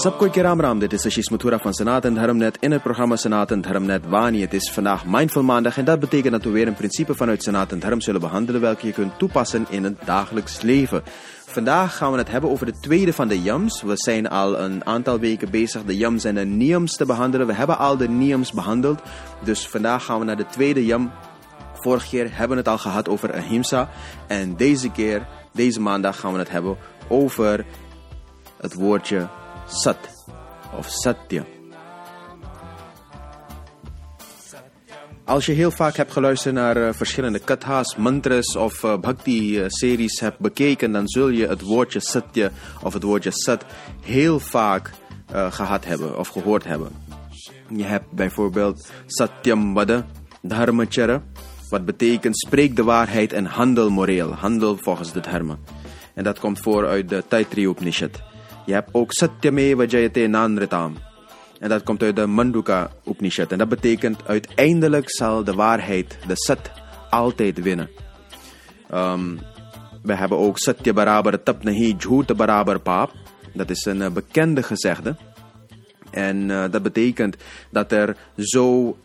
सबको के राम Ram dit is Ashish Mathura van Sanat en Dharmnet in het programma Sanat en Dharmnet Wani. Het is vandaag Mindful Maandag en dat betekent dat we weer een principe vanuit Sanat en Dharm zullen behandelen welke je kunt toepassen in het dagelijks leven. Vandaag gaan we het hebben over de tweede van de yams. We zijn al een aantal weken bezig de yams en de niyams te behandelen. We hebben al de niyams behandeld, dus vandaag gaan we naar de tweede yam. Vorige keer hebben we het al gehad over ahimsa en deze keer, deze maandag gaan we het hebben over het woordje sat of satya. Als je heel vaak hebt geluisterd naar uh, verschillende kathas, mantras of uh, bhakti-series hebt bekeken, dan zul je het woordje satya of het woordje sat heel vaak gehad hebben of gehoord hebben. Je hebt bijvoorbeeld satyam vada, dharmachara, wat betekent spreek de waarheid en handel moreel, handel volgens de dharma. En dat komt voor uit de Taittiriya Upanishad. Je hebt ook Satyameva Jayate Nanritam. En dat komt uit de Manduka Upanishad. En dat betekent uiteindelijk zal de waarheid, de Sat, altijd winnen. Um, we hebben ook Satya Barabar Tapnahi Jhoot Barabar Paap. Dat is een uh, bekende gezegde. En uh, dat betekent dat er zo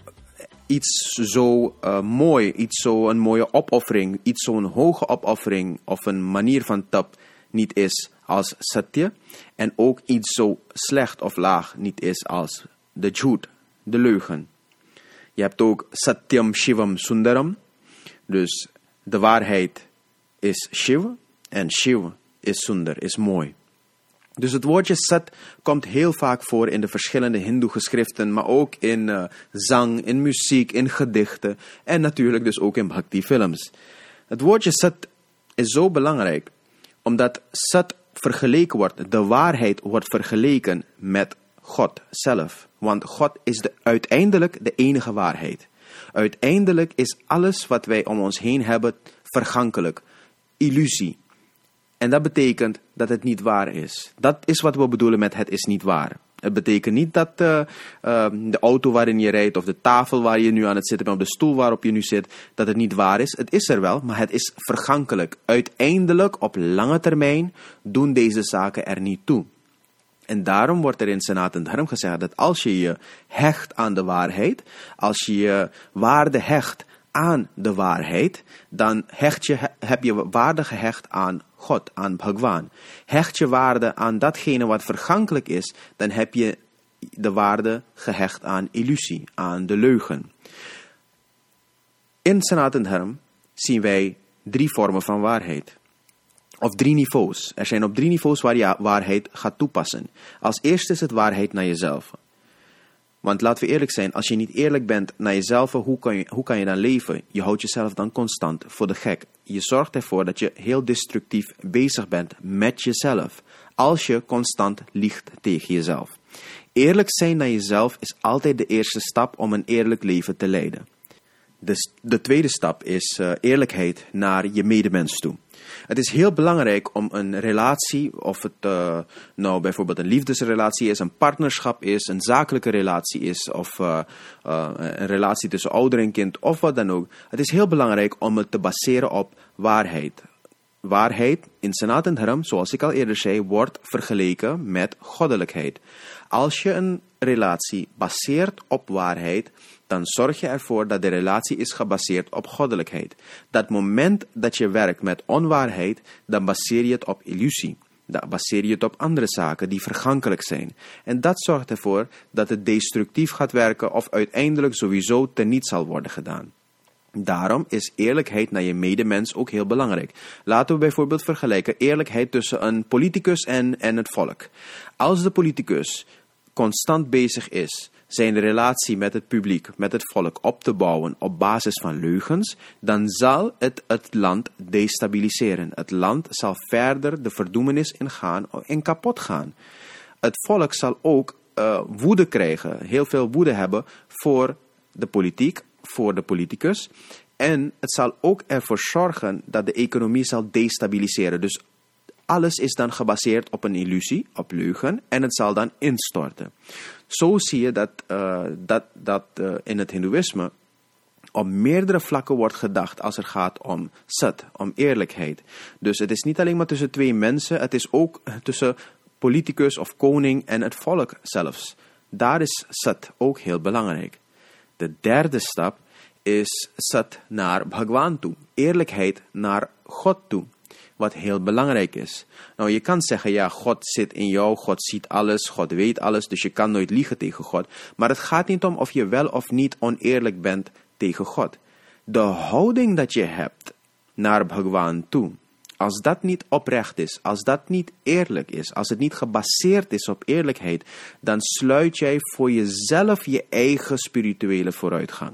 iets zo uh, mooi, iets zo een mooie opoffering, iets zo'n hoge opoffering of een manier van tap niet is als satya. En ook iets zo slecht of laag niet is als de jhoot, de leugen. Je hebt ook satyam shivam sundaram. Dus de waarheid is Shiv en Shiv is sundar, is mooi. Dus het woordje sat komt heel vaak voor in de verschillende hindoe-geschriften, maar ook in uh, zang, in muziek, in gedichten en natuurlijk dus ook in bhakti-films. Het woordje sat is zo belangrijk, omdat sat vergeleken wordt, de waarheid wordt vergeleken met God zelf. Want God is de, uiteindelijk de enige waarheid. Uiteindelijk is alles wat wij om ons heen hebben vergankelijk, illusie. En dat betekent dat het niet waar is. Dat is wat we bedoelen met het is niet waar. Het betekent niet dat uh, uh, de auto waarin je rijdt of de tafel waar je nu aan het zitten bent of de stoel waarop je nu zit, dat het niet waar is. Het is er wel, maar het is vergankelijk. Uiteindelijk, op lange termijn, doen deze zaken er niet toe. En daarom wordt er in Senaat en Dharm gezegd dat als je je hecht aan de waarheid, als je je waarde hecht aan de waarheid, dan hecht je, heb je waarde gehecht aan God, aan Bhagwan. Hecht je waarde aan datgene wat vergankelijk is, dan heb je de waarde gehecht aan illusie, aan de leugen. In Sanatan Dharma zien wij drie vormen van waarheid. Of drie niveaus. Er zijn op drie niveaus waar je waarheid gaat toepassen. Als eerste is het waarheid naar jezelf. Want laten we eerlijk zijn, als je niet eerlijk bent naar jezelf, hoe kan je, hoe kan je dan leven? Je houdt jezelf dan constant voor de gek. Je zorgt ervoor dat je heel destructief bezig bent met jezelf. Als je constant liegt tegen jezelf. Eerlijk zijn naar jezelf is altijd de eerste stap om een eerlijk leven te leiden. De, de tweede stap is uh, eerlijkheid naar je medemens toe. Het is heel belangrijk om een relatie, of het uh, nou bijvoorbeeld een liefdesrelatie is, een partnerschap is, een zakelijke relatie is, of uh, een relatie tussen ouder en kind, of wat dan ook. Het is heel belangrijk om het te baseren op waarheid. Waarheid in Sanat en Dharam, zoals ik al eerder zei, wordt vergeleken met goddelijkheid. Als je een relatie baseert op waarheid, dan zorg je ervoor dat de relatie is gebaseerd op goddelijkheid. Dat moment dat je werkt met onwaarheid, dan baseer je het op illusie. Dan baseer je het op andere zaken die vergankelijk zijn. En dat zorgt ervoor dat het destructief gaat werken of uiteindelijk sowieso teniet zal worden gedaan. Daarom is eerlijkheid naar je medemens ook heel belangrijk. Laten we bijvoorbeeld vergelijken eerlijkheid tussen een politicus en, en het volk. Als de politicus constant bezig is zijn relatie met het publiek, met het volk op te bouwen op basis van leugens, dan zal het het land destabiliseren. Het land zal verder de verdoemenis ingaan en kapot gaan. Het volk zal ook uh, woede krijgen, heel veel woede hebben voor de politiek, voor de politicus. En het zal ook ervoor zorgen dat de economie zal destabiliseren. Dus alles is dan gebaseerd op een illusie, op leugen, en het zal dan instorten. Zo zie je dat, uh, dat, dat uh, in het Hindoeïsme op meerdere vlakken wordt gedacht als het gaat om sat, om eerlijkheid. Dus het is niet alleen maar tussen twee mensen, het is ook tussen politicus of koning en het volk zelfs. Daar is sat ook heel belangrijk. De derde stap is sat naar Bhagwan toe, eerlijkheid naar God toe wat heel belangrijk is. Nou, je kan zeggen, ja, God zit in jou, God ziet alles, God weet alles, dus je kan nooit liegen tegen God. Maar het gaat niet om of je wel of niet oneerlijk bent tegen God. De houding dat je hebt naar Bhagwan toe, als dat niet oprecht is, als dat niet eerlijk is, als het niet gebaseerd is op eerlijkheid, dan sluit jij voor jezelf je eigen spirituele vooruitgang.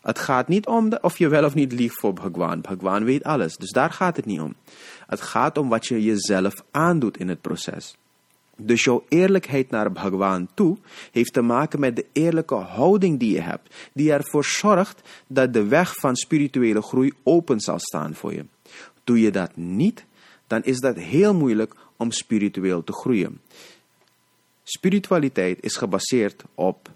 Het gaat niet om de, of je wel of niet liegt voor Bhagwan. Bhagwan weet alles, dus daar gaat het niet om. Het gaat om wat je jezelf aandoet in het proces. Dus jouw eerlijkheid naar Bhagwan toe heeft te maken met de eerlijke houding die je hebt, die ervoor zorgt dat de weg van spirituele groei open zal staan voor je. Doe je dat niet, dan is dat heel moeilijk om spiritueel te groeien. Spiritualiteit is gebaseerd op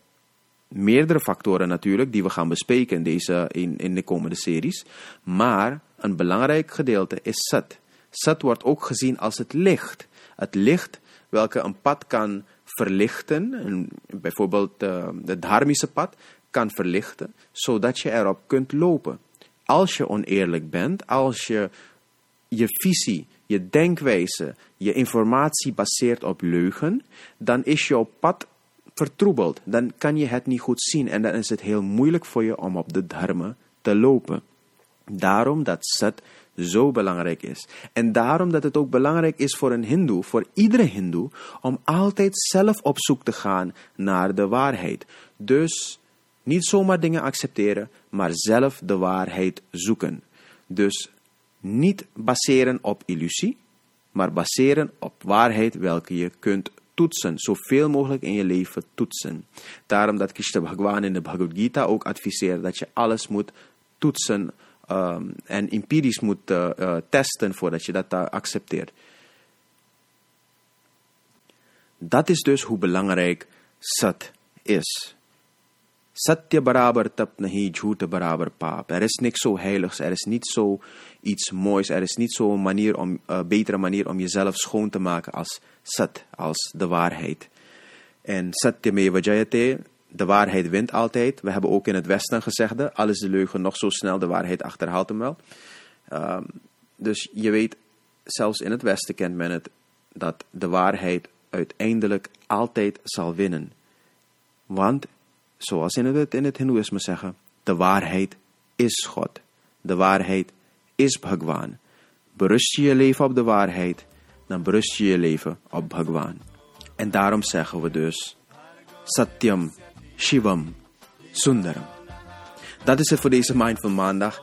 meerdere factoren natuurlijk, die we gaan bespreken in, deze, in, in de komende series. Maar een belangrijk gedeelte is Sat. Sat wordt ook gezien als het licht. Het licht welke een pad kan verlichten, bijvoorbeeld uh, het dharmische pad, kan verlichten, zodat je erop kunt lopen. Als je oneerlijk bent, als je je visie, je denkwijze, je informatie baseert op leugen, dan is jouw pad vertroebeld. Dan kan je het niet goed zien en dan is het heel moeilijk voor je om op de dharma te lopen. Daarom dat Sat zo belangrijk is. En daarom dat het ook belangrijk is voor een hindoe, voor iedere hindoe, om altijd zelf op zoek te gaan naar de waarheid. Dus niet zomaar dingen accepteren, maar zelf de waarheid zoeken. Dus niet baseren op illusie, maar baseren op waarheid welke je kunt toetsen, zoveel mogelijk in je leven toetsen. Daarom dat Krishna Bhagwan in de Bhagavad Gita ook adviseert dat je alles moet toetsen um, en empirisch moet uh, uh, testen voordat je dat accepteert. Dat is dus hoe belangrijk sat is. Satya barabar tap nahi, jhoot barabar paap. Er is niks zo heiligs, er is niet zo iets moois, er is niet zo'n manier om, uh, betere manier om jezelf schoon te maken als sat, als de waarheid. En satya meva jayate, de waarheid wint altijd. We hebben ook in het Westen gezegd, al is de leugen nog zo snel, de waarheid achterhaalt hem wel. Um, dus je weet, zelfs in het Westen kent men het, dat de waarheid uiteindelijk altijd zal winnen. Want, zoals in het, in het Hindoeïsme zeggen, de waarheid is God. De waarheid is Bhagwan. Berust je je leven op de waarheid, dan berust je je leven op Bhagwan. En daarom zeggen we dus, Satyam Shivam Sundaram. Dat is het voor deze Mindful Maandag.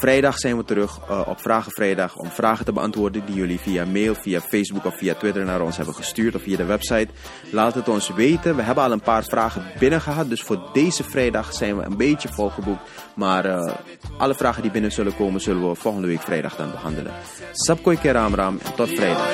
Vrijdag zijn we terug uh, op Vragenvrijdag om vragen te beantwoorden die jullie via mail, via Facebook of via Twitter naar ons hebben gestuurd of via de website. Laat het ons weten. We hebben al een paar vragen binnen gehad, dus voor deze vrijdag zijn we een beetje volgeboekt. Maar uh, alle vragen die binnen zullen komen, zullen we volgende week vrijdag dan behandelen. Sabkoi Keram Ram en tot vrijdag.